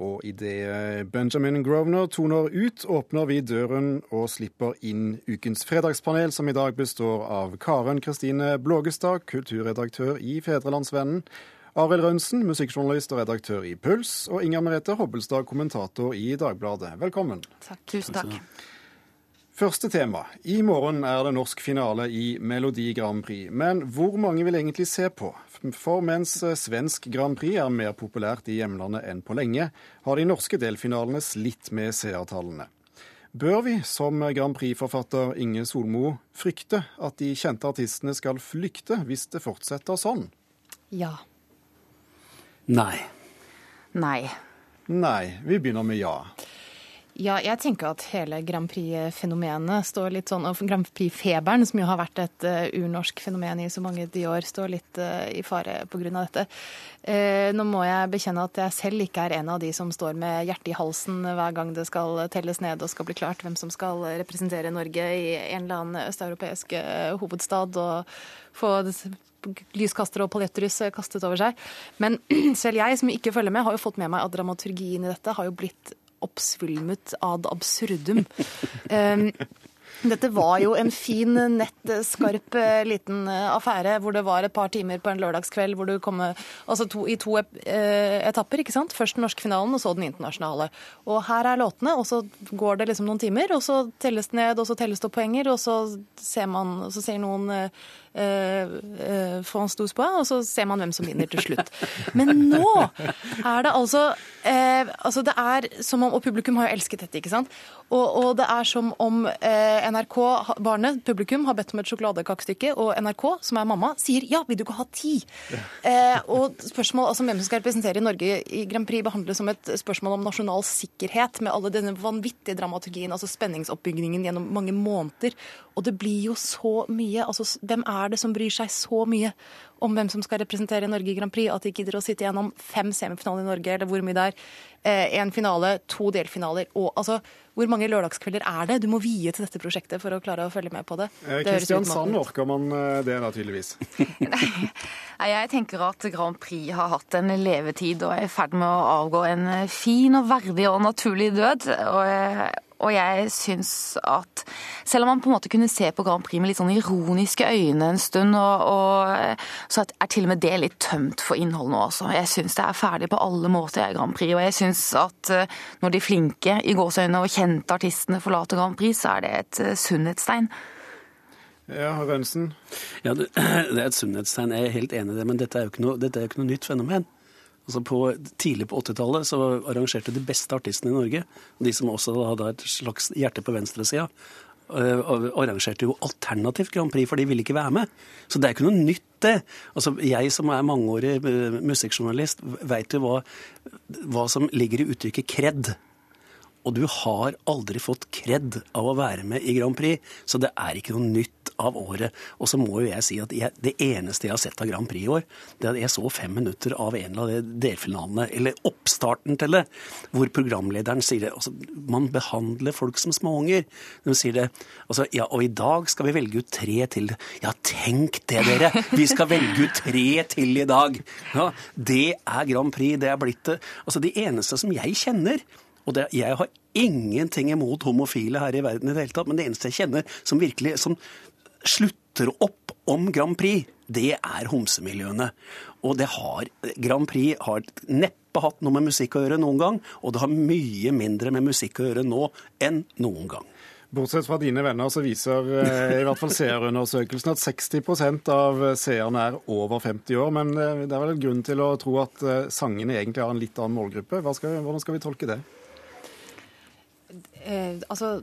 Og idet Benjamin Grosvenor toner ut, åpner vi døren og slipper inn ukens fredagspanel, som i dag består av Karen Kristine Blågestad, kulturredaktør i Fedrelandsvennen, Arild Rønsen, musikkjournalist og redaktør i Puls, og Inger Merete Hobbelstad, kommentator i Dagbladet. Velkommen. Takk. Tusen takk. Første tema. I morgen er det norsk finale i Melodi Grand Prix. Men hvor mange vil egentlig se på? For mens svensk Grand Prix er mer populært i hjemlandet enn på lenge, har de norske delfinalene slitt med seertallene. Bør vi, som Grand Prix-forfatter Inge Solmo, frykte at de kjente artistene skal flykte hvis det fortsetter sånn? Ja. Nei. Nei. Nei. Vi begynner med ja. Ja, jeg tenker at hele Grand Prix-fenomenet står litt sånn, og Grand Prix-feberen, som jo har vært et uh, urnorsk fenomen i så mange år, står litt uh, i fare pga. dette. Uh, nå må jeg bekjenne at jeg selv ikke er en av de som står med hjertet i halsen hver gang det skal telles ned og skal bli klart hvem som skal representere Norge i en eller annen østeuropeisk hovedstad og få lyskastere og paljettrus kastet over seg. Men selv jeg, som ikke følger med, har jo fått med meg at dramaturgien i dette har jo blitt oppsvulmet ad absurdum. Um, dette var jo en fin, nett, skarp liten affære hvor det var et par timer på en lørdagskveld hvor du kom altså to, i to etapper. ikke sant? Først den norske finalen, og så den internasjonale. Og her er låtene, og så går det liksom noen timer, og så telles det ned, og så telles det opp poenger, og så ser man, og så ser noen uh, France Douce og så ser man hvem som vinner til slutt. Men nå er det altså, eh, altså det er som om, Og publikum har jo elsket dette, ikke sant? Og, og det er som om eh, NRK, barnet, publikum, har bedt om et sjokoladekakestykke, og NRK, som er mamma, sier ja, vil du ikke ha ti? og spørsmål altså hvem som skal representere Norge i Grand Prix, behandles som et spørsmål om nasjonal sikkerhet, med alle denne vanvittige dramaturgien, altså spenningsoppbyggingen gjennom mange måneder. Og det blir jo så mye. altså Hvem er det som bryr seg så mye om hvem som skal representere Norge i Grand Prix, at de gidder å sitte gjennom fem semifinaler i Norge, eller hvor mye det er. Én eh, finale, to delfinaler. Og altså, hvor mange lørdagskvelder er det du må vie til dette prosjektet for å klare å følge med på det? Eh, Kristiansand orker man eh, det da, tydeligvis. Nei, jeg tenker at Grand Prix har hatt en levetid og er i ferd med å avgå en fin og verdig og naturlig død. Og og jeg syns at selv om man på en måte kunne se på Grand Prix med litt sånn ironiske øyne en stund, og, og, så er til og med det litt tømt for innhold nå, altså. Jeg syns det er ferdig på alle måter, jeg, Grand Prix. Og jeg syns at eh, når de flinke i gåseøynene og kjente artistene forlater Grand Prix, så er det et eh, sunnhetstegn. Ja, Rønsen? Ja, det, det er et sunnhetstegn. Jeg er helt enig i det. Men dette er jo ikke noe, dette er jo ikke noe nytt fenomen. Altså på, tidlig på 80-tallet så arrangerte de beste artistene i Norge, de som også hadde et slags hjerte på venstresida, uh, arrangerte jo alternativt Grand Prix, for de ville ikke være med. Så det er ikke noe nytt, det. Altså, jeg som er mangeårig uh, musikkjournalist, veit jo hva, hva som ligger i uttrykket kred. Og du har aldri fått kred av å være med i Grand Prix, så det er ikke noe nytt av året. Og så må jo jeg si at jeg, det eneste jeg har sett av Grand Prix i år, det er at jeg så fem minutter av en av de delfinalene, eller oppstarten til det, hvor programlederen sier det. Altså, man behandler folk som småunger. De sier det altså, Ja, og i dag skal vi velge ut tre til. Ja, tenk det, dere! Vi skal velge ut tre til i dag! Ja, Det er Grand Prix. Det er blitt det. Altså, de eneste som jeg kjenner og det, jeg har ingenting imot homofile her i verden i det hele tatt, men det eneste jeg kjenner som virkelig som slutter opp om Grand Prix, det er homsemiljøene. Og det har, Grand Prix har neppe hatt noe med musikk å gjøre noen gang, og det har mye mindre med musikk å gjøre nå enn noen gang. Bortsett fra dine venner, så viser eh, i hvert fall seerundersøkelsen at 60% av seerne er over 50 år. Men eh, det er vel en grunn til å tro at eh, sangene egentlig har en litt annen målgruppe. Skal, hvordan skal vi tolke det? Eh, altså,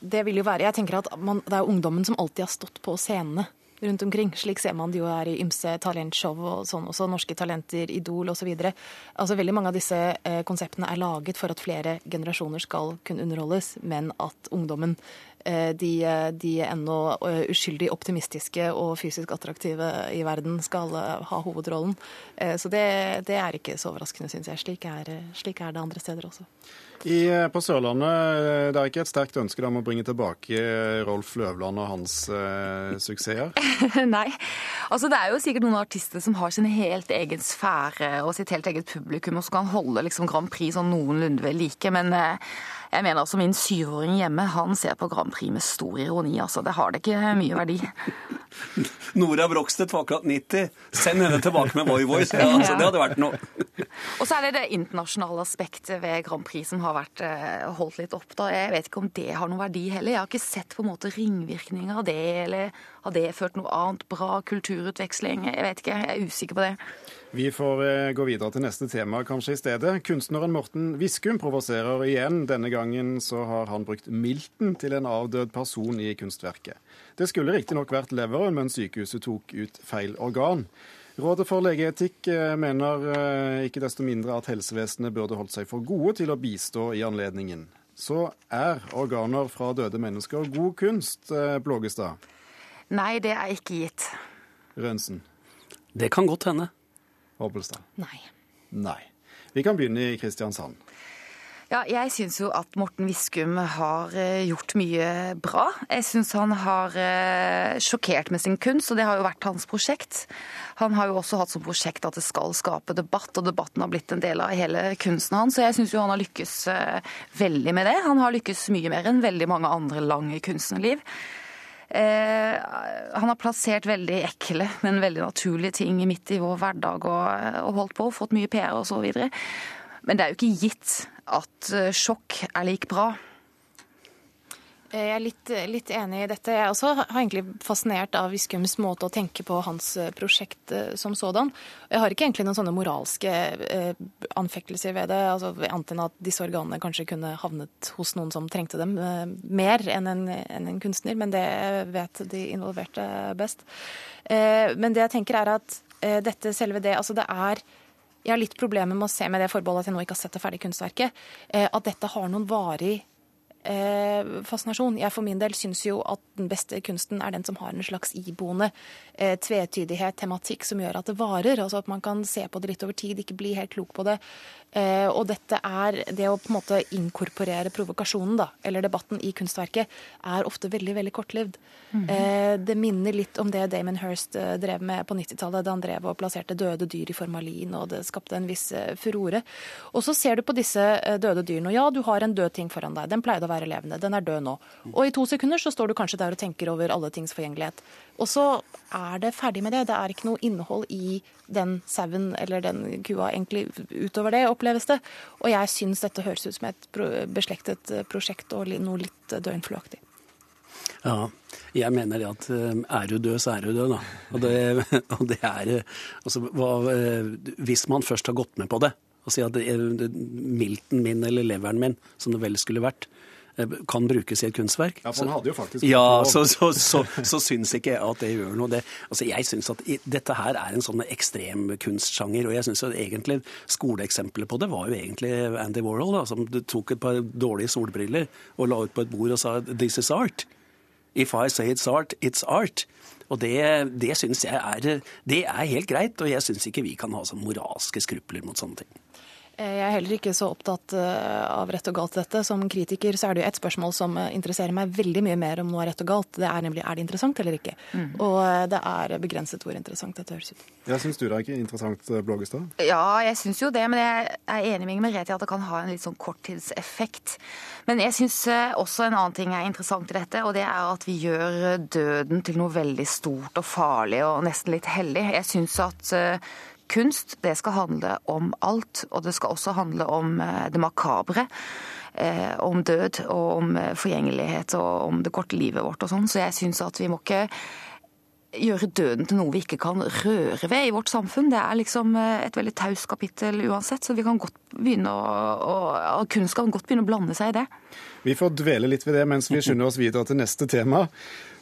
det vil jo være Jeg tenker at man, det er ungdommen som alltid har stått på scenene rundt omkring. Slik ser man det jo her i ymse talentshow og sånn også. Norske Talenter, Idol osv. Altså, veldig mange av disse eh, konseptene er laget for at flere generasjoner skal kunne underholdes, men at ungdommen de, de ennå uskyldig optimistiske og fysisk attraktive i verden skal ha hovedrollen. Så det, det er ikke så overraskende, syns jeg. Slik er, slik er det andre steder også. I, på Sørlandet det er ikke et sterkt ønske om å bringe tilbake Rolf Løvland og hans eh, suksesser? Nei. Altså, det er jo sikkert noen artister som har sin helt egen sfære og sitt helt eget publikum, og som kan holde liksom, Grand Prix sånn noenlunde ved like. Men eh, jeg mener altså min syvåring hjemme han ser på Grand Prix med stor ironi. altså Det har det ikke mye verdi. Nora Brogstedt var akkurat 90. Send henne tilbake med Voi Voice. Ja, altså, det hadde vært noe. Og så er det det internasjonale aspektet ved Grand Prix som har vært eh, holdt litt opp. da. Jeg vet ikke om det har noen verdi heller. Jeg har ikke sett på en måte ringvirkninger av det, eller har det ført noe annet bra kulturutveksling? Jeg vet ikke, jeg er usikker på det. Vi får eh, gå videre til neste tema kanskje i stedet. Kunstneren Morten Viskum provoserer igjen. Denne gangen så har han brukt milten til en avdød person i kunstverket. Det skulle riktignok vært leveren, men sykehuset tok ut feil organ. Rådet for legeetikk eh, mener eh, ikke desto mindre at helsevesenet burde holdt seg for gode til å bistå i anledningen. Så er organer fra døde mennesker god kunst, Blågestad? Nei, det er ikke gitt. Rønsen? Det kan godt hende. Hobbelstad? Nei. Nei. Vi kan begynne i Kristiansand. Ja, jeg syns jo at Morten Viskum har eh, gjort mye bra. Jeg syns han har eh, sjokkert med sin kunst, og det har jo vært hans prosjekt. Han har jo også hatt som prosjekt at det skal skape debatt, og debatten har blitt en del av hele kunsten hans. Så jeg syns jo han har lykkes eh, veldig med det. Han har lykkes mye mer enn veldig mange andre lange kunstnerliv. Eh, han har plassert veldig ekle, men veldig naturlige ting midt i vår hverdag og, og holdt på, fått mye PR videre. Men det er jo ikke gitt at eh, sjokk er lik bra. Eh, jeg er litt, litt, enig i dette. Jeg også har egentlig fascinert av Viskums måte å tenke på hans eh, prosjekt som sådan. Jeg har ikke egentlig noen sånne moralske anfektelser ved det, altså, annet enn at disse organene kanskje kunne havnet hos noen som trengte dem mer enn en, enn en, kunstner, men det vet de involverte best. Men det jeg tenker er at dette selve det, altså det er jeg har litt problemer med å se med det forbeholdet at jeg nå ikke har sett det ferdige kunstverket, at dette har noen varig eh, fascinasjon. Jeg for min del syns jo at den beste kunsten er den som har en slags iboende eh, tvetydighet, tematikk, som gjør at det varer. Altså at man kan se på det litt over tid, ikke bli helt klok på det. Eh, og dette er det å på en måte inkorporere provokasjonen, da, eller debatten i kunstverket, er ofte veldig, veldig kortlivd. Mm -hmm. Det minner litt om det Damon Hirst eh, drev med på 90-tallet, da han drev og plasserte døde dyr i formalin, og det skapte en viss furore. Og så ser du på disse døde dyrene, og ja, du har en død ting foran deg. Den pleide å være levende, den er død nå. Og i to sekunder så står du kanskje der og tenker over alle tings forgjengelighet. Og så er det ferdig med det. Det er ikke noe innhold i den sauen eller den kua egentlig utover det oppleves det. Og jeg syns dette høres ut som et beslektet eh, prosjekt og noe litt eh, døgnfluaktig. Ja, jeg mener at eh, er du død, så er du død, da. Og det, og det er altså, hva, Hvis man først har gått med på det, og sier at det er milten min eller leveren min, som det vel skulle vært, kan brukes i et kunstverk. Ja, for han hadde jo faktisk Ja, så, så, så, så syns ikke jeg at det gjør noe. Det, altså jeg syns at dette her er en sånn ekstrem kunstsjanger, og jeg syns egentlig skoleeksempelet på det var jo egentlig Andy Warhol, da, som tok et par dårlige solbriller og la ut på et bord og sa 'this is art'. If I say it's art, it's art. Og det, det syns jeg er, det er helt greit, og jeg syns ikke vi kan ha sånn moralske skrupler mot sånne ting. Eh, jeg er heller ikke så opptatt eh, av rett og galt dette. Som kritiker så er det jo et spørsmål som eh, interesserer meg veldig mye mer om noe er rett og galt. Det er nemlig er det interessant eller ikke. Mm. Og det er begrenset hvor interessant dette høres ut. Ja, Syns du det er ikke interessant, Blågestad? Ja, jeg syns jo det. Men jeg er enig med Merete i at det kan ha en litt sånn korttidseffekt. Men jeg syns også en annen ting er interessant i dette, og det er at vi gjør døden til noe veldig stort og farlig og nesten litt hellig. Jeg syns at kunst det skal handle om alt, og det skal også handle om eh, det makabre. Eh, om død og om eh, forgjengelighet og om det korte livet vårt og sånn. Så jeg syns at vi må ikke gjøre døden til noe vi ikke kan røre ved i vårt samfunn. Det er liksom et veldig taust kapittel uansett, så vi kan godt begynne å, å, kunst kan godt begynne å blande seg i det. Vi får dvele litt ved det mens vi skynder oss videre til neste tema.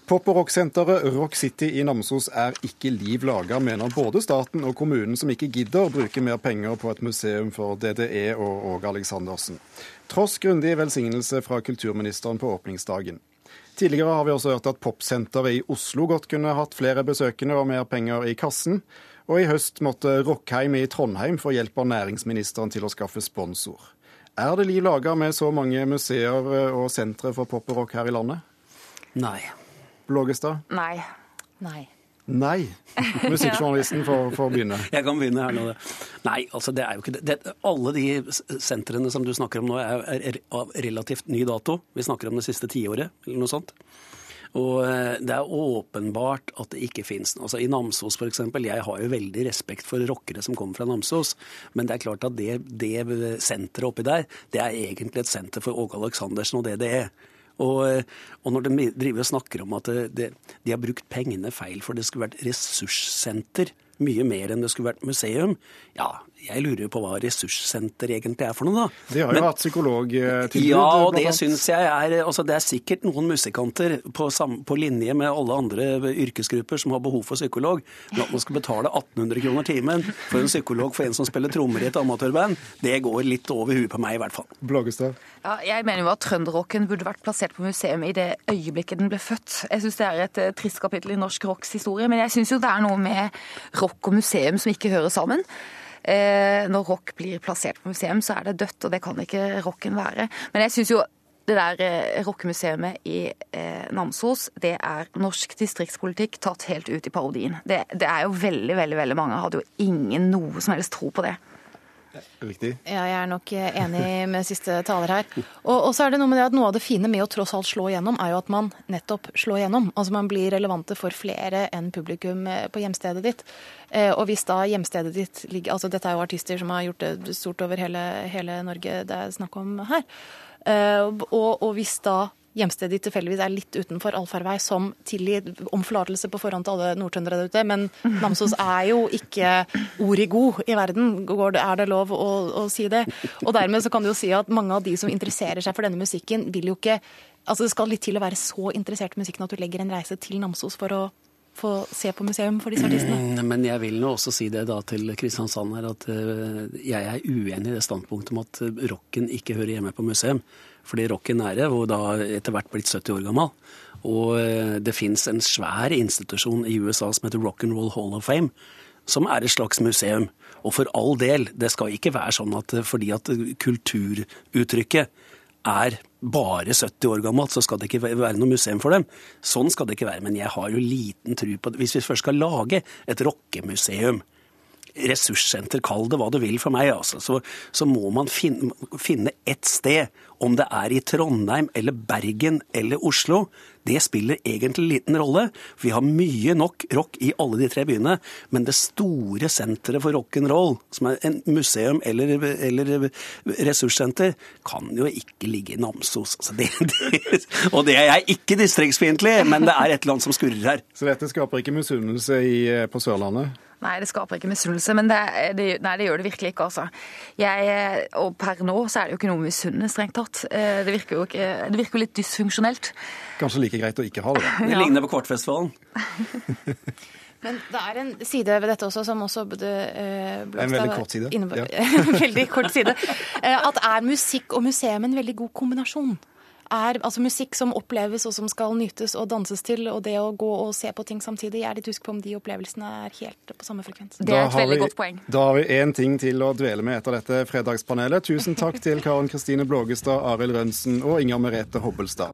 Pop- og rocksenteret Rock City i Namsos er ikke liv laga, mener både staten og kommunen, som ikke gidder bruke mer penger på et museum for DDE og Åge Aleksandersen. Tross grundig velsignelse fra kulturministeren på åpningsdagen. Tidligere har vi også hørt at Popsenteret i Oslo godt kunne hatt flere besøkende og mer penger i kassen. Og i høst måtte Rockheim i Trondheim få hjelp av næringsministeren til å skaffe sponsor. Er det liv laga med så mange museer og sentre for pop og rock her i landet? Nei. Blågestad? Nei. Nei. Nei. Musikkjournalisten får, får begynne. Jeg kan begynne her nå. Nei, altså det er jo ikke det. det. Alle de sentrene som du snakker om nå, er, er av relativt ny dato. Vi snakker om det siste tiåret, eller noe sånt. Og eh, det er åpenbart at det ikke fins noe. Altså, I Namsos f.eks. Jeg har jo veldig respekt for rockere som kommer fra Namsos, men det er klart at det, det senteret oppi der, det er egentlig et senter for Åge Aleksandersen og det det er. Og, eh, og, når de driver og snakker om at det, de har brukt pengene feil, for det skulle vært ressurssenter mye mer enn det skulle vært museum. Ja, jeg lurer på hva ressurssenter egentlig er for noe, da. De har jo Men, hatt psykologtilbud. Ja, og det syns jeg er altså Det er sikkert noen musikanter på, på, linje med alle andre yrkesgrupper som har behov for psykolog. Men at man skal betale 1800 kroner timen for en psykolog for en som spiller trommer i et amatørband, det går litt over huet på meg, i hvert fall. Blågestad? Ja, jeg mener jo at trønderrocken burde vært plassert på museum i det øyeblikket den ble født. Jeg syns det er et eh, trist kapittel i norsk rocks historie, men jeg syns jo det er noe med rock og museum som ikke hører sammen. Eh, når rock blir plassert på museum, så er det dødt, og det kan ikke rocken være. Men jeg syns jo det der eh, rockemuseet i eh, Namsos, det er norsk distriktspolitikk tatt helt ut i parodien. Det, det er jo veldig, veldig, veldig mange hadde jo ingen noe som helst tro på det. Riktig. Ja, jeg er nok enig med siste taler her. Og, og, så er det noe med det at noe av det fine med å tross alt slå igjennom, er jo at man nettopp slår igjennom. Altså man blir relevante for flere enn publikum eh, på hjemstedet ditt. Eh, og hvis da hjemstedet ditt ligger Altså dette er jo artister som har gjort det stort over hele, hele Norge det er snakk om her. Eh, og, og hvis da hjemstedet ditt tilfeldigvis er litt utenfor allfarvei, som tilgir om forlatelse på forhånd til alle nordtrøndere der ute. Men Namsos er jo ikke ordet god i verden. Er det lov å, å, si det? Og dermed så kan du jo si at mange av de som interesserer seg for denne musikken, vil jo ikke Altså det skal litt til å være så interessert i musikken at du legger en reise til Namsos for å få se på museum for disse artistene. Mm, men jeg vil nå også si det da til Kristiansand her, at eh, jeg er uenig i det standpunktet om at rocken ikke hører hjemme på museum. Fordi rocken er det, og da etter hvert blitt 70 år gammel. Og eh, det fins en svær institusjon i USA som heter Rock and Roll Hall of Fame, som er et slags museum. Og for all del, det skal ikke være sånn at eh, fordi at kulturuttrykket er bare 70 år gammelt, så skal det ikke være noe museum for dem. Sånn skal det ikke være. Men jeg har jo liten tro på det. Hvis vi først skal lage et rockemuseum, ressurssenter, kall det hva du vil for meg, altså, så, så må man finne, finne ett sted om det er i Trondheim eller Bergen eller Oslo, det spiller egentlig liten rolle. Vi har mye nok rock i alle de tre byene, men det store senteret for rock'n'roll, som er en museum eller, eller, ressurssenter, kan jo ikke ligge i Namsos. Altså det, det, og det er jeg ikke distriktsfiendtlig, men det er et land som skurrer her. Så dette skaper ikke misunnelse på Sørlandet? Nei, det skaper ikke misunnelse, men det, det, nei, det, gjør det virkelig ikke. altså. Jeg, og per nå så er det jo ikke noe å misunne, strengt tatt. Eh, det virker jo ikke, det virker litt dysfunksjonelt. Kanskje like greit å ikke ha det, Det Det ligner på Kvartfestivalen. Men det er en side ved dette også som også burde eh, En veldig kort side. Ja. veldig kort side. Eh, at er musikk og museum en veldig god kombinasjon? Er altså musikk som oppleves og som skal nytes og danses til, og det å gå og se på ting samtidig. Jeg er litt usikker på om de opplevelsene er helt på samme frekvens. Det er et veldig vi, godt poeng. Da har vi én ting til å dvele med etter dette fredagspanelet. Tusen takk til Karen Kristine Blågestad, Arild Rønsen og Inger Merete Hobbelstad.